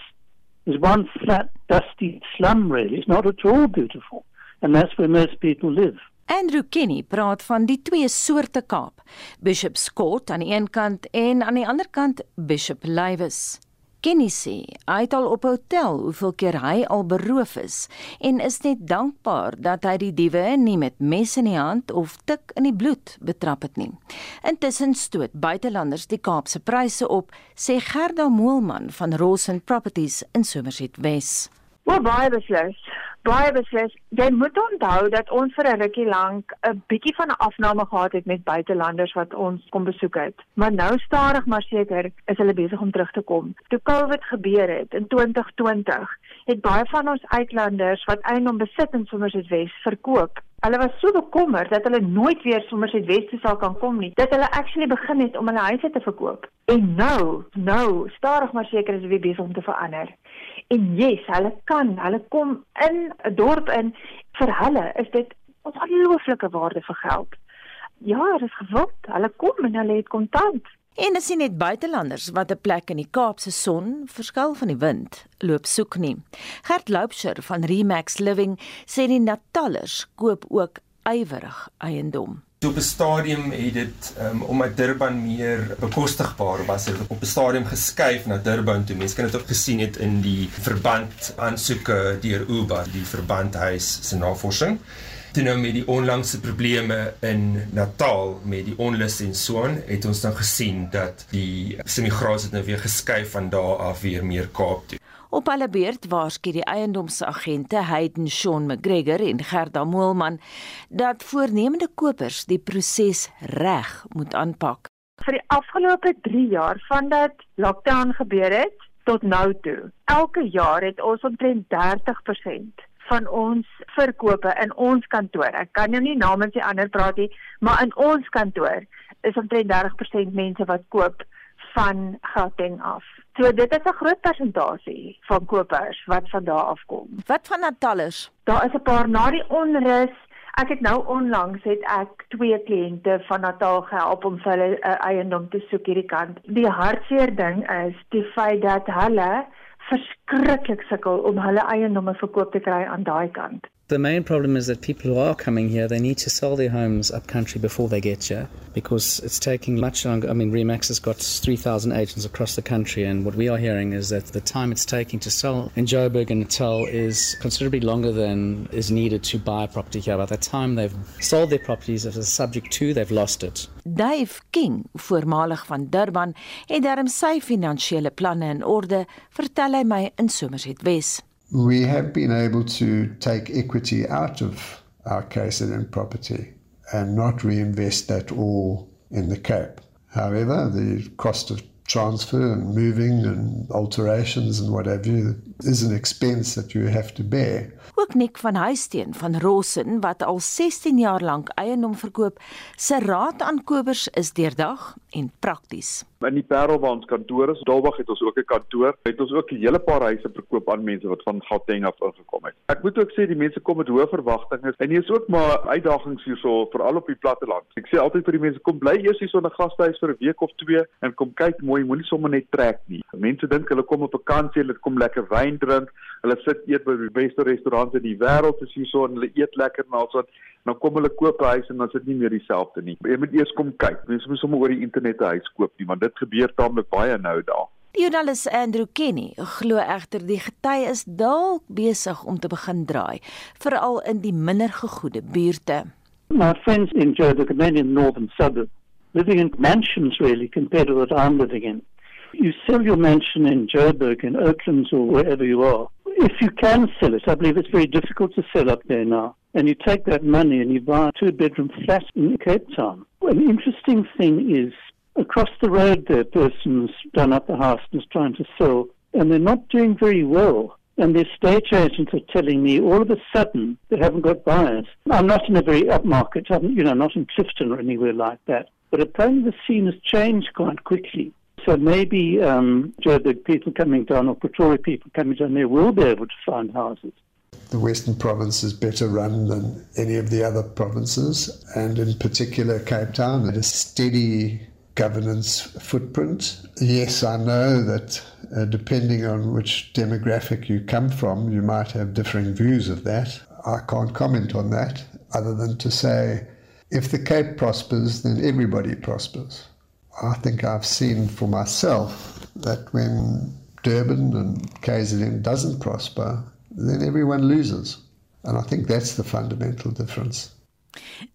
Speaker 12: is one flat, dusty slum, really. It's not at all beautiful. And that's where most people live.
Speaker 2: Andrew Kenny praat van die twee soorte Kaap. Bishop Scott aan die een kant en aan die ander kant Bishop Lywes. Kenny sê hy het al op hotel hoeveel keer hy al beroof is en is net dankbaar dat hy die diewe nie met mes in die hand of tik in die bloed betrap het nie. Intussen stoot buitelanders die Kaapse pryse op, sê Gerda Moelman van Rosen Properties in Somerset Wes.
Speaker 9: Wel baie beslis baie beslis. Jy moet onthou dat ons vir 'n rukkie lank 'n bietjie van 'n afname gehad het met buitelanders wat ons kom besoek het. Maar nou stadig maar seker is hulle besig om terug te kom. Toe COVID gebeur het in 2020, het baie van ons uitlanders wat eiendom besit in Somerset West verkoop. Hulle was so bekommerd dat hulle nooit weer Somerset West sou kan kom nie. Dat hulle actually begin het om hulle huise te verkoop. En nou, nou, stadig maar seker is dit weer besig om te verander. En yes, hulle kan, hulle kom in 'n dorp in vir hulle is dit 'n ongelooflike waarde vir geld. Ja, dit is gewild. Hulle kom en hulle het kontant.
Speaker 2: En as jy net buitelanders wat 'n plek in die Kaapse son verskil van die wind loop soek nie. Gert Loubser van Remax Living sê die Natalers koop ook ywerig eiendom.
Speaker 10: Op 'n stadium het dit um, omdat Durban meer bekostigbaar was, het op 'n stadium geskuif na Durban toe. Mense kan dit ook gesien het in die verband aansoeke deur UBA, die verbandhuis se navorsing. Toe nou met die onlangse probleme in Natal met die onlus en so aan, het ons dan gesien dat die semigrasie nou weer geskuif van daar af weer meer Kaap toe.
Speaker 2: Op hulle beurt waarsku die eiendomsagente Hayden Shaun McGregor en Gerda Moelman dat voornemende kopers die proses reg moet aanpak.
Speaker 9: Vir die afgelope 3 jaar vandat lockdown gebeur het tot nou toe, elke jaar het ons omtrent 30% van ons verkope in ons kantoor. Ek kan nou nie namens die ander praat nie, maar in ons kantoor is omtrent 30% mense wat koop van Gauteng af. So dit is 'n groot persentasie van kopers wat van daar af kom.
Speaker 2: Wat van Natalers?
Speaker 9: Daar is 'n paar na die onrus. Ek het nou onlangs het ek twee kliënte van Natal gehelp om vir hulle 'n uh, eiendom te soek hierdie kant. Die hartseer ding is die feit dat hulle verskriklik sukkel om hulle eiendomme verkoop te kry aan daai kant.
Speaker 11: The main problem is that people who are coming here, they need to sell their homes up country before they get here because it's taking much longer. I mean, Remax has got 3,000 agents across the country, and what we are hearing is that the time it's taking to sell in Joburg and Natal is considerably longer than is needed to buy a property here. By the time they've sold their properties as a subject to, they've lost it.
Speaker 2: Dave King, voormalig van Durban, het darm sy finansiële planne in orde, vertel hy my in Somerset Wes.
Speaker 13: We have been able to take equity out of our KZN property and not reinvest that all in the Cape. However, the cost of transfer and moving and alterations and what have you is an expense that you have to bear.
Speaker 2: Ook Nick van Huisteen van Rossen wat al 16 jaar lank eiendom verkoop, se raad aan kopers is deurdag en prakties.
Speaker 4: In die Parel waar ons kantoor is, Dalwag het ons ook 'n kantoor. Het ons ook 'n hele paar huise verkoop aan mense wat van Gauteng af ingekom het. Ek moet ook sê die mense kom met hoë verwagtinge en hier is ook maar uitdagings hierso veral op die platteland. Ek sê altyd vir die mense kom bly eers hier so 'n gastehuis vir 'n week of twee en kom kyk mooi, moenie sommer net trek nie. Mense dink hulle kom op vakansie, hulle kom lekker wyn drink, hulle sit eet by die beste restaurante in die wêreld, is hierso en hulle eet lekker en alsoos dan kom hulle koop 'n huis en dan is dit nie meer dieselfde nie. Jy moet eers kom kyk. Mense moet sommer oor die internet 'n huis koop nie, want dit gebeur taamlik baie nou daar.
Speaker 2: Die joernalis Andrew Kenny glo egter die gety is dalk besig om te begin draai, veral in die minder gegoede buurte.
Speaker 12: My friends in Joburg, many in the northern suburbs, living in mansions really compared to what I'm living in. You sell your mansion in Joburg, in Oaklands, or wherever you are. If you can sell it, I believe it's very difficult to sell up there now. And you take that money and you buy a two bedroom flat in Cape Town. An interesting thing is across the road there, a person's done up the house and is trying to sell, and they're not doing very well. And the estate agents are telling me all of a sudden they haven't got buyers. I'm not in a very upmarket, I'm, you know, not in Clifton or anywhere like that. But apparently the scene has changed quite quickly. So maybe um, Joburg people coming down or Pretoria people coming down there will be able to find houses.
Speaker 13: The Western Province is better run than any of the other provinces, and in particular Cape Town, had a steady governance footprint. Yes, I know that uh, depending on which demographic you come from, you might have differing views of that. I can't comment on that other than to say if the Cape prospers, then everybody prospers. I think I've seen for myself that when Durban and KZN doesn't prosper, then everyone loses. And I think that's the fundamental difference.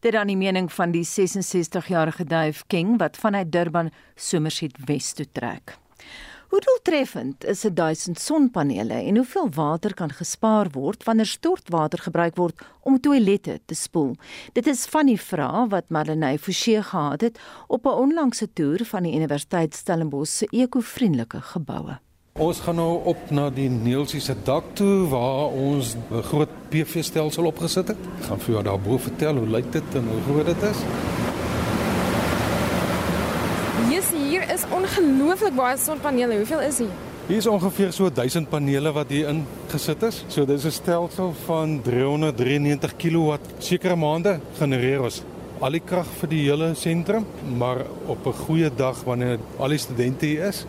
Speaker 2: Dit dan die mening van die 66-jarige Dave King wat vanuit Durban Somerset Wes toe trek. Hoe doeltreffend is 'n 1000 sonpanele en hoeveel water kan gespaar word wanneer stortwater gebruik word om toilette te spoel? Dit is van die vrae wat Marlenae Forsie gehad het op 'n onlangse toer van die Universiteit Stellenbosch se ekovriendelike geboue.
Speaker 14: Ons gaan nou op na die Neelsie se dak toe waar ons 'n groot PV-stelsel opgesit het. Ek gaan vir jou daarbo vertel hoe lyk dit en hoe groot dit is.
Speaker 15: Yes, hier is ongelooflik baie sonpanele. Hoeveel is hier?
Speaker 14: Hier is ongeveer so 1000 panele wat hier in gesit is. So dis 'n stelsel van 393 kW. Sekere maande genereer ons al die krag vir die hele sentrum, maar op 'n goeie dag wanneer al die studente hier is,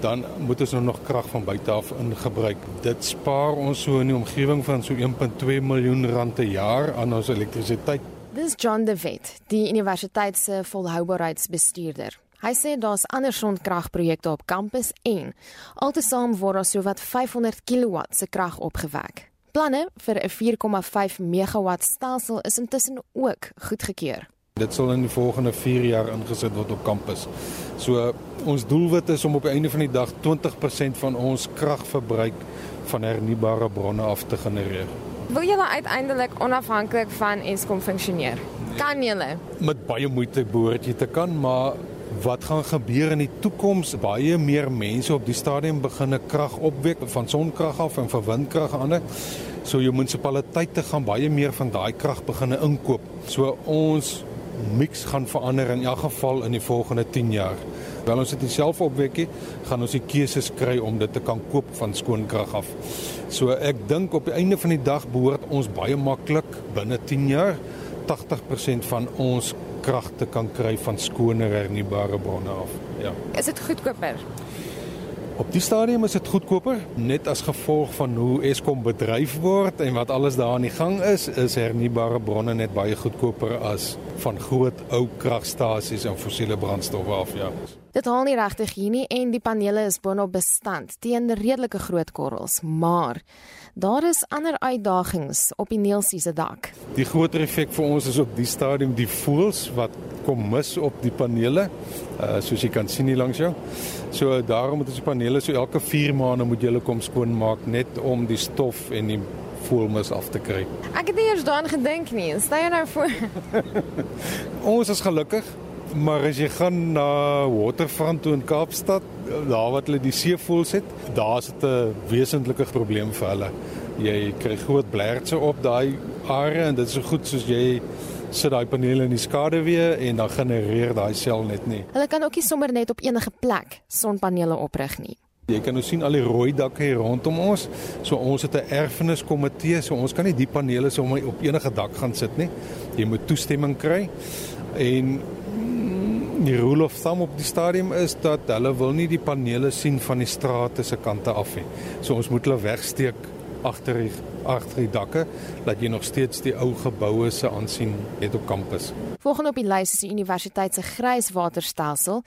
Speaker 14: dan moet ons nou nog krag van buite af ingebruik. Dit spaar ons so in die omgewing van so 1.2 miljoen rand per jaar aan ons elektrisiteit.
Speaker 15: Dis John De Wet, die universiteit se volhoubaarheidsbestuurder. Hy sê daar's ander sonkragprojekte op kampus en altesaam word daar sowat 500 kW se krag opgewek. Planne vir 'n 4,5 megawatt stelsel is intussen ook goedgekeur.
Speaker 14: Dit sal in die volgende 4 jaar ingesit word op kampus. So ons doelwit is om op die einde van die dag 20% van ons kragverbruik van hernubare bronne af te genereer.
Speaker 15: Wil julle uiteindelik onafhanklik van Eskom funksioneer? Kan julle?
Speaker 14: Met baie moeite behoort jy te kan, maar wat gaan gebeur in die toekoms? Baie meer mense op die stadium begin krag opwek van sonkrag af en van windkrag aan. So jou munisipaliteite gaan baie meer van daai krag begin inkoop. So ons mix gaan verander in elk geval in die volgende 10 jaar. Wel ons dit self opwekkie, gaan ons die keuses kry om dit te kan koop van skoonkrag af. So ek dink op die einde van die dag behoort ons baie maklik binne 10 jaar 80% van ons krag te kan kry van skoner hernubare bronne af. Ja.
Speaker 15: Is dit goedkoper?
Speaker 14: Op die stadium is dit goedkoper net as gevolg van hoe Eskom bedryf word en wat alles daar aan die gang is, is hernubare bronne net baie goedkoper as van groot ou kragstasies en fossiele brandstowwe af, ja.
Speaker 15: Dit haal nie regtig hier nie en die panele is boonop bestand teen redelike groot korrels, maar daar is ander uitdagings op die Neelsie se dak.
Speaker 14: Die groter effek vir ons is op die stadium die voels wat kom mis op die panele, uh, soos jy kan sien hier langs jou. So daarom moet ons die panele so elke 4 maande moet jy hulle kom skoonmaak net om die stof en die voelmis af te kry.
Speaker 15: Ek het nie eers daaraan gedink nie. Stel jou nou voor.
Speaker 14: ons is gelukkig Maar as jy gaan na Waterfront toe in Kaapstad, daar wat hulle die seevoëls het, daar is dit 'n wesentlike probleem vir hulle. Jy kry groot blertse op daai area en dit is so goed soos jy sit daai panele in die skaduwee en dan genereer daai sel net nie.
Speaker 15: Hulle kan ook nie sommer net op enige plek sonpanele oprig nie.
Speaker 14: Jy kan nou sien al die rooi dakke hier rondom ons. So ons het 'n erfeniskomitee, so ons kan nie die panele sommer op enige dak gaan sit nie. Jy moet toestemming kry. En die rule of thumb op die stadium is dat hulle wil nie die panele sien van die strate se kante af nie. So ons moet hulle wegsteek agter die agter die dakke dat jy nog steeds die ou geboue se aansien het op kampus.
Speaker 15: Volgens op die lys is die universiteit se grijswaterstelsel.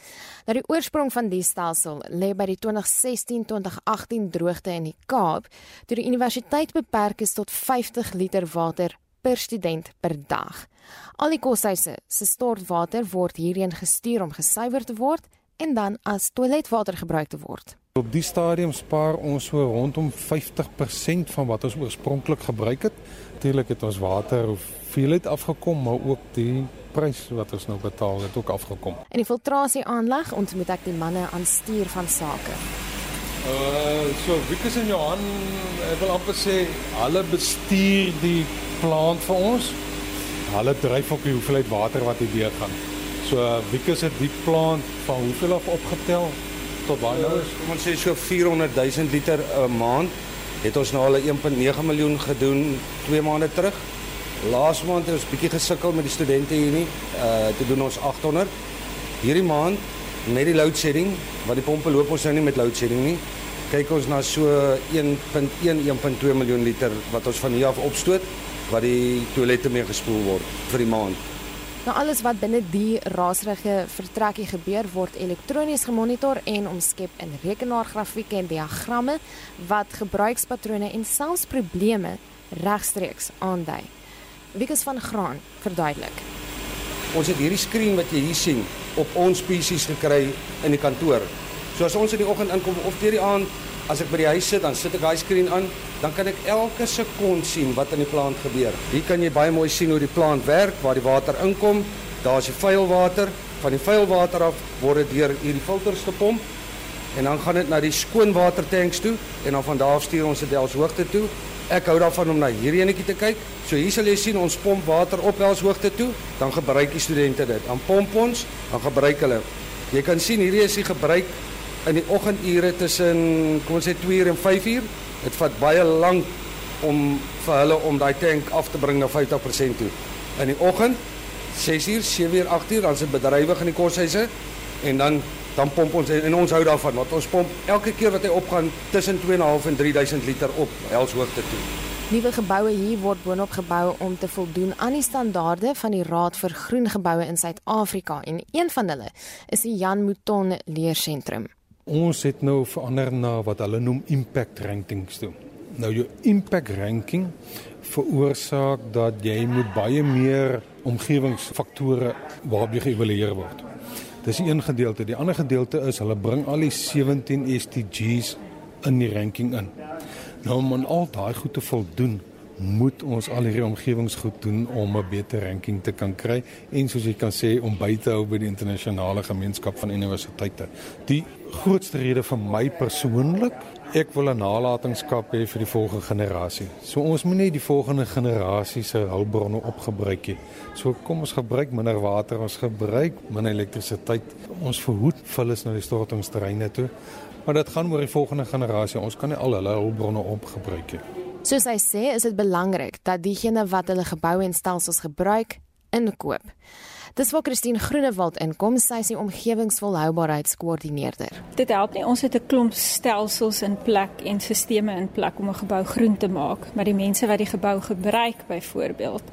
Speaker 15: Nou die oorsprong van die stelsel lê by die 2016-2018 droogte in die Kaap, toe die universiteit beperk is tot 50 liter water per student per dag. Al die koshuise se stortwater word hierheen gestuur om gesuiwer te word en dan as toiletwater gebruik te word.
Speaker 14: Op die stadium spaar ons so rondom 50% van wat ons oorspronklik gebruik het. Natuurlik het ons water hoeveelheid afgekom, maar ook die prys wat ons nou betaal het ook afgekom.
Speaker 15: In die filtrasieaanleg ontmoet ek die manne aan stuur van sake.
Speaker 14: Uh so Wikus en Johan, ek wil amper sê hulle bestuur die plant vir ons hulle dryf ook die hoeveelheid water wat hier deur gaan. So Wikus het die plant van hoeveel af opgetel tot baie nou is
Speaker 16: kom ons sê so 400 000 liter 'n maand. Het ons nou al 1.9 miljoen gedoen 2 maande terug. Laas maand het ons bietjie gesukkel met die studente hier nie. Uh te doen ons 800. Hierdie maand met die load shedding, wat die pompe loop ons nou nie met load shedding nie. Kyk ons na so 1.1 1.2 miljoen liter wat ons van hier af opstoot wat die toilette mee gespoel word vir die maand.
Speaker 15: Nou alles wat binne die raserige vertrekkie gebeur word elektronies gemonitor en omskep in rekenaargrafieke en diagramme wat gebruikspatrone en selfs probleme regstreeks aandui. Wikus van Graan verduidelik.
Speaker 16: Ons het hierdie skerm wat jy hier sien op ons PC's gekry in die kantoor. So as ons in die oggend inkom of deur die aand As ek by die huis sit, dan sit ek daai skerm aan, dan kan ek elke sekond sien wat in die plant gebeur. Hier kan jy baie mooi sien hoe die plant werk, waar die water inkom. Daar's die vuil water. Van die vuil water af word dit deur hierdie filters gepomp en dan gaan dit na die skoonwater tanks toe en dan van daar af stuur ons dit Els hoogte toe. Ek hou daarvan om na hierdie enetjie te kyk. So hier sal jy sien ons pomp water op Els hoogte toe, dan gebruik die studente dit. Dan pomp ons, dan gebruik hulle. Jy kan sien hierdie is die gebruik in die oggendure tussen kom ons sê 2 uur en 5 uur. Dit vat baie lank om vir hulle om daai tank af te bring na 50% toe. In die oggend 6 uur, 7 uur, 8 uur, dan dit bedrywig in die koshuise en dan dan pomp ons en ons hou daarvan want ons pomp elke keer wat hy opgaan tussen 2.5 en 3000 liter op helshoogte toe.
Speaker 15: Nuwe geboue hier word boonop gebou om te voldoen aan die standaarde van die Raad vir Groen Geboue in Suid-Afrika en een van hulle is die Jan Mouton Leersentrum.
Speaker 14: Ons het nou verander na wat hulle noem impact rankings toe. Nou jou impact ranking veroorsaak dat jy moet baie meer omgewingsfaktore waarop jy geëvalueer word. Dis een gedeelte. Die ander gedeelte is hulle bring al die 17 SDGs in die ranking in. Nou om aan al daai goed te voldoen, moet ons al hierdie omgewingsgoed doen om 'n beter ranking te kan kry en soos jy kan sê om by te hou by die internasionale gemeenskap van universiteite. Die grootste rede vir my persoonlik Ek wil 'n nalatenskap hê vir die volgende generasie. So ons moet nie die volgende generasie se hulpbronne opgebruik nie. So kom ons gebruik minder water, ons gebruik minder elektrisiteit. Ons verhoed vullis na die stortingsterreine toe. Maar dit gaan oor die volgende generasie. Ons kan nie al hulle hulpbronne opgebruik nie.
Speaker 15: Soos hy sê, is dit belangrik dat diegene wat hulle geboue en stelsels gebruik, inkoop. Dis waar Christine Groenewald inkom, sy is die omgewingsvolhoubaarheidskoördineerder.
Speaker 17: Dit help nie ons het 'n klomp stelsels in plek en sisteme in plek om 'n gebou groen te maak, maar die mense wat die gebou gebruik byvoorbeeld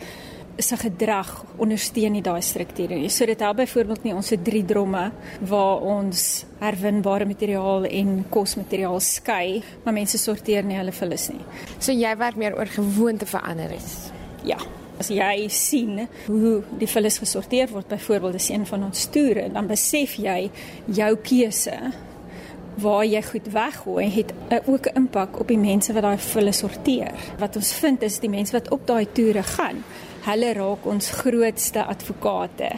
Speaker 17: se gedrag ondersteun nie daai strukture nie. So dit help byvoorbeeld nie ons het drie dromme waar ons herwinbare materiaal en kosmateriaal skei, maar mense sorteer nie hulle vullis nie.
Speaker 15: So jy werk meer oor gewoonte verander.
Speaker 17: Ja, As jy sien hoe die vullis gesorteer word, byvoorbeeld is een van ons toere, dan besef jy jou keuse waar jy goed weggooi het ook 'n impak op die mense wat daai vullis sorteer. Wat ons vind is die mense wat op daai toere gaan, hulle raak ons grootste advokate.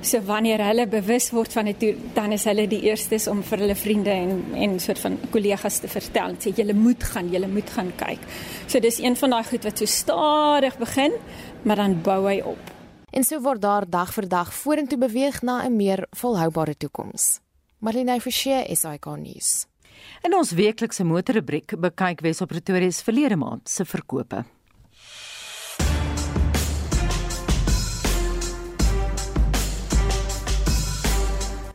Speaker 17: So wanneer hulle bewus word van dit, dan is hulle die eerstes om vir hulle vriende en en soort van kollegas te vertel, sê julle moet gaan, julle moet gaan kyk. So dis een van daai goed wat so stadig begin, maar dan bou hy op.
Speaker 15: En so word daar dag vir dag vorentoe beweeg na 'n meer volhoubare toekoms. Marlene Forsie is hy kan nuus.
Speaker 2: In ons weeklikse motorrubriek bekyk Wesop Pretoria se verlede maand se verkope.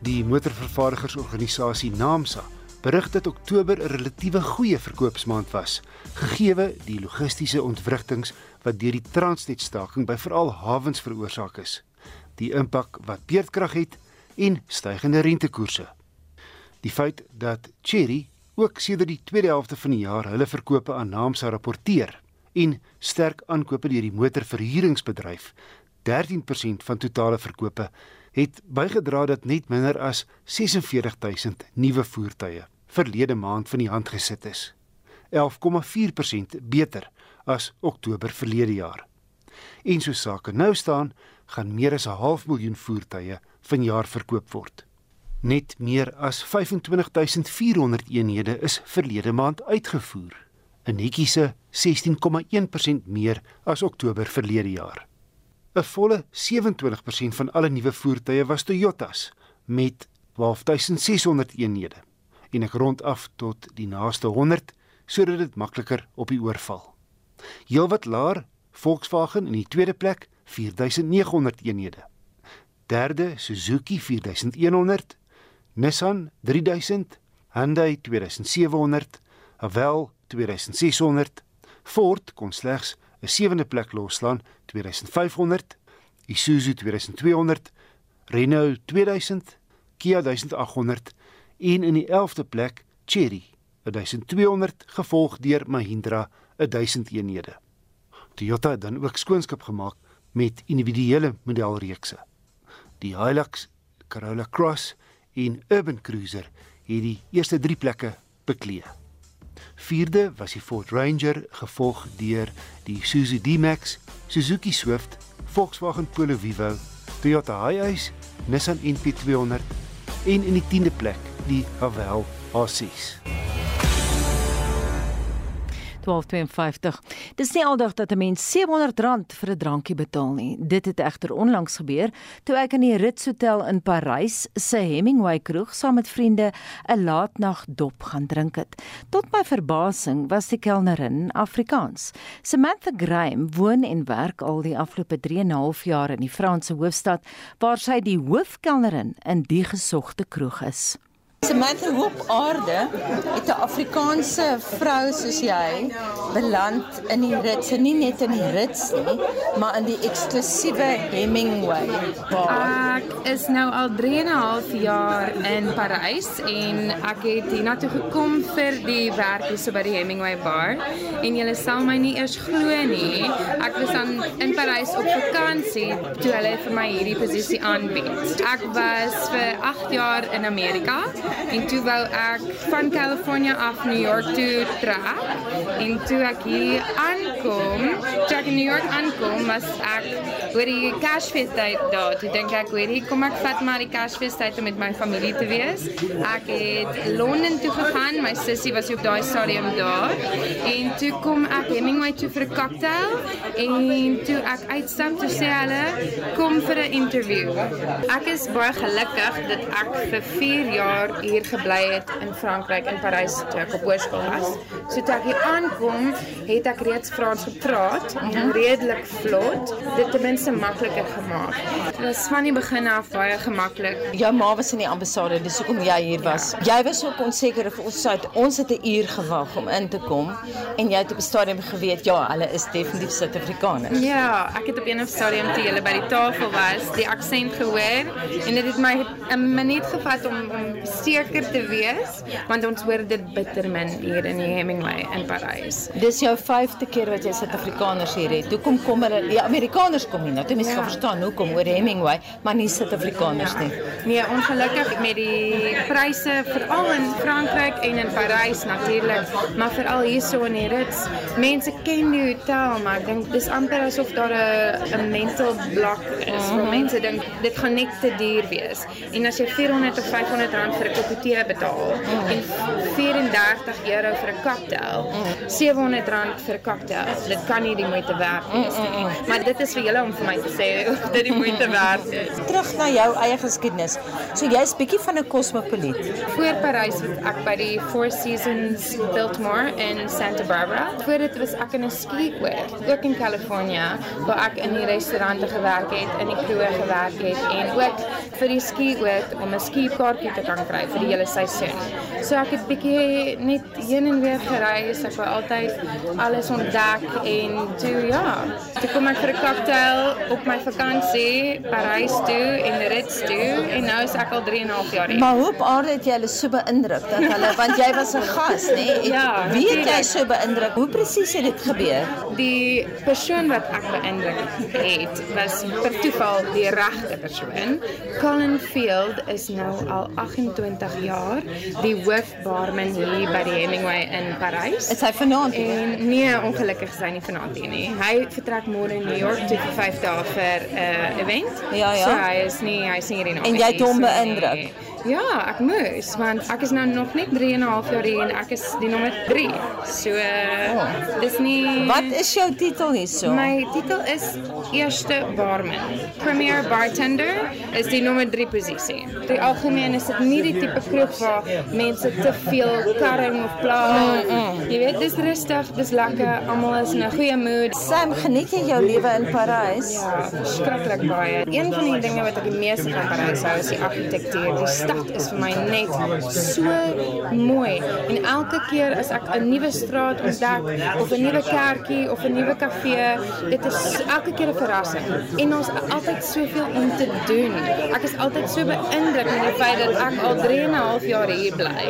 Speaker 18: Die motorvervaardigersorganisasie NAMSA berig dat Oktober 'n relatiewe goeie verkoopsmaand was, gegee die logistiese ontwrigtings wat deur die Transnet-staking by veral hawens veroorsaak is, die impak wat beerdkrag het en stygende rentekoerse. Die feit dat Cherry ook sedert die tweede helfte van die jaar hulle verkope aan NAMSA rapporteer en sterk aankope deur die motorverhuuringsbedryf 13% van totale verkope het bygedra dat net minder as 46000 nuwe voertuie verlede maand van die hand gesit is. 11,4% beter as Oktober verlede jaar. En so sake nou staan, gaan meer as 'n half miljoen voertuie vanjaar verkoop word. Net meer as 25400 eenhede is verlede maand uitgevoer, 'n netjiese 16,1% meer as Oktober verlede jaar. 'n volle 27% van alle nuwe voertuie was Toyotas met 12600 eenhede. En ek rond af tot die naaste 100 sodat dit makliker op die oorval. Heelwat laer Volkswagen in die tweede plek 4900 eenhede. Derde Suzuki 4100, Nissan 3000, Hyundai 2700, Haval 2600, Ford kon slegs 'n sewende plek loslaan 2500, Isuzu 2200, Renault 2000, Kia 1800 en in die 11de plek Chery 1200 gevolg deur Mahindra 1000 eenhede. Toyota het dan ook skoonskip gemaak met individuele modelreekse. Die Hilux, Corolla Cross en Urban Cruiser het die eerste 3 plekke bekleë. Vierde was die Ford Ranger gevolg deur die Isuzu D-Max, Suzuki Swift, Volkswagen Polo Vivo, Toyota Hiace, Nissan NP200 en in die 10de plek die Haval H6.
Speaker 2: 1252. Dis nie aldag dat 'n mens R700 vir 'n drankie betaal nie. Dit het egter onlangs gebeur toe ek in die Ritz Hotel in Parys se Hemingway kroeg saam met vriende 'n laatnag dop gaan drink het. Tot my verbasing was die kelnerin Afrikaans. Samantha Graham woon en werk al die afgelope 3 en 'n half jaar in die Franse hoofstad waar sy die hoofkelnerin in die gesogte kroeg is.
Speaker 19: Samantha hoop aarde het 'n Afrikaanse vrou soos jy beland in die rits, nie net in die rits nie, maar in die eksklusiewe Hemingway bar.
Speaker 20: Ek is nou al 3 en 'n half jaar in Parys en ek het hiernatoe gekom vir die werk hier so by die Hemingway bar en julle sal my nie eers glo nie. Ek was dan in Parys op vakansie toe hulle vir my hierdie posisie aanbied. Ek was vir 8 jaar in Amerika en toe wou ek van California af New York toe trek en toe ek hier aankom, toe ek in New York aankom, was ek oor die Kersfeestyd daar. Toe dink ek, hoorie, kom ek vat maar die Kersfeestyd om met my familie te wees. Ek het Londen toe gegaan, my sussie was op daai stadium daar en toe kom ek Hemingway toe vir 'n cocktail en toe ek uitstap toe sê hulle kom vir 'n interview. Ek is baie gelukkig dat ek vir 4 jaar hier gebly het in Frankryk in Parys toe ek op hoërskool was. So toe ek hier aankom, het ek reeds Frans gepraat, mm -hmm. redelik vlot, dit ten minste makliker gemaak. Was van die begin af baie gemaklik.
Speaker 19: Jou ma was in die ambassade, dis hoekom jy hier was. Ja. Jy was ook onseker of ons uit ons het 'n uur gewag om in te kom en jy het op die stadium geweet ja, hulle is definitief Suid-Afrikaners.
Speaker 20: Ja, ek het op 'n stadium toe hulle by die tafel was, die aksent gehoor en dit het my 'n minuut gevat om om seker te wees want ons hoor dit bitter min hier in die Hemingway in Parys.
Speaker 19: Dis jou 5de keer wat jy Suid-Afrikaners hier het. Hoekom kom hulle die Amerikaners kom nie? Nou, jy mis ja. verstaan hoekom oor Hemingway, maar nie Suid-Afrikaners ja. nie.
Speaker 20: Nee, ongelukkig met die pryse veral in Frankryk en in Parys natuurlik, maar veral hierso in die Ritz. Mense ken die hotel, maar ek dink dis amper asof daar 'n mental block is. Uh -huh. Mense dink dit gaan net te duur wees. En as jy 400 of 500 rand vir 'n koppie tee betaal uh -huh. en 34 euro vir 'n cocktail, uh -huh. 700 rand vir 'n cocktail, dit kan nie die moeite werd wees nie. Uh -huh. Maar dit is vir julle om vir my te sê of dit die moeite werd is.
Speaker 19: Terug na jou eie geskiedenis. So jy's bietjie van 'n kosmopoliet.
Speaker 20: Voor Parys het ek by die Four Seasons Biltmore in Santa Barbara. Voor dit was ek in 'n ski oord, ook in California, waar ek in die restaurante gewerk het, in die kroeg gewerk het en ook vir die ski oord om 'n ski kaartjie te kan kry vir die hele seisoen. So ek het bietjie net heen en weer gereis, ek wou altyd alles ontdek en toe ja, toe kom ek vir 'n cocktail op my vakansie Parys toe en Ritz toe en nou is ek al 3 en 'n half jaar hier.
Speaker 19: Maar hoe op aarde het jy hulle so beïndruk dat hulle want jy was 'n gas, nê? Nee?
Speaker 20: Ja,
Speaker 19: wie het jy so beïndruk? Hoe presies het dit gebeur?
Speaker 20: Die persoon wat ek beïndruk het, was per toeval die regte persoon. Colin Field is nou al 28 jaar die hoofbarman hier by die Hemingway in Parys.
Speaker 19: Is hy vanaand
Speaker 20: hier? En nee, ongelukkig is hy nie vanaand hier nie. Hy vertrek môre in New York toe vir 5 dae vir 'n uh, event.
Speaker 19: Ja, ja.
Speaker 20: So hy is nie hy is nie hier nie.
Speaker 19: En jy het hom beïndruk.
Speaker 20: Nee. Ja, ek moes want ek is nou nog net 3 en 'n half jaar hier en ek is die nommer 3. So uh, oh. dis nie
Speaker 19: Wat is jou titel hierso?
Speaker 20: My titel is eerste barman. Premier bartender is die nommer 3 posisie. Die algemeen is dit nie die tipe kroeg waar mense te veel karring of pla. Mm, mm. Jy weet, dis rustig, dis lekker, almal is in 'n goeie mood.
Speaker 19: Sam, geniet jy jou lewe in Parys?
Speaker 20: Ja, verskriklik baie. Een van die dinge wat ek die meeste van Parys hou is die argitektuur. Die stad is vir my net so mooi. En elke keer as ek 'n nuwe straat ontdek of 'n nuwe kerkie of 'n nuwe kafee, dit is elke keer 'n verrassing. En ons het altyd soveel om te doen. Ek is altyd so beïndruk met die feit dat ek al 3 en 'n half jaar hier bly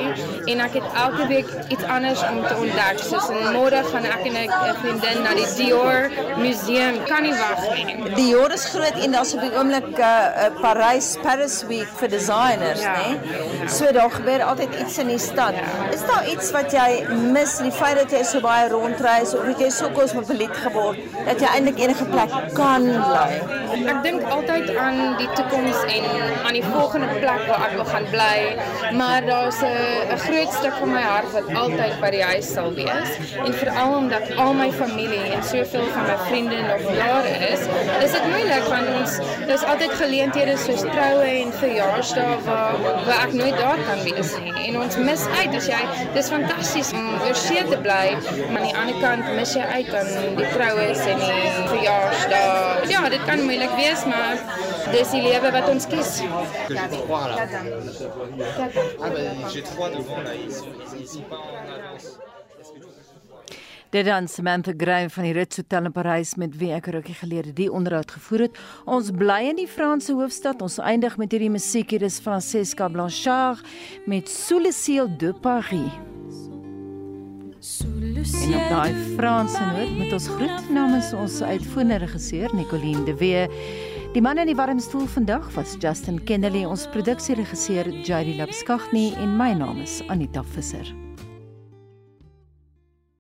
Speaker 20: en ek het elke week iets anders om te ontdek. Soos môre gaan ek en 'n vriendin na die Dior museum. Kan nie wag nie.
Speaker 19: Dior is groot en daar's op die oomblik 'n uh, uh, Parys Paris Week vir designers, ja. Nee? So daar gebeur altyd iets in die stad. Is daar iets wat jy mis, die feit dat jy so baie rondreis of dat jy so kosmopoliet geword dat jy eintlik enige plek kan bly?
Speaker 20: Ek dink altyd aan die toekoms en aan die volgende plek waar ek wil gaan bly, maar daar's 'n groot stuk van my hart wat altyd by die huis sal wees en veral omdat al my familie en soveel van my vriende nog jare is, is dit moeilik want ons daar's altyd geleenthede soos troue en verjaarsdae waar waar ek nooit daar kan wees nie en ons mis uit as jy dis fantasties om oor see te bly maar aan die ander kant mis jy uit aan die troues en die verjaarsdae ja dit kan moeilik wees maar Dis die lewe wat ons kies.
Speaker 21: Que je crois là. Ah ben j'ai trois devant là, ils sont, ils sont pas en avance.
Speaker 2: Dit dan Samantha Graham van die Ritz Hotel in Parys met wie ek rukkie gelede die onderhoud gevoer het. Ons bly in die Franse hoofstad. Ons eindig met hierdie musiek. Hier is Francesca Blanchard met Sous le ciel de Paris. En op daai Franse noot met ons groet namens ons uitvoerende regisseur Nicoline de Wee. Die man in die warm stoel vandag was Justin Kennedy, ons produksieregisseur Jady Lapskagni en my naam is Anita Visser.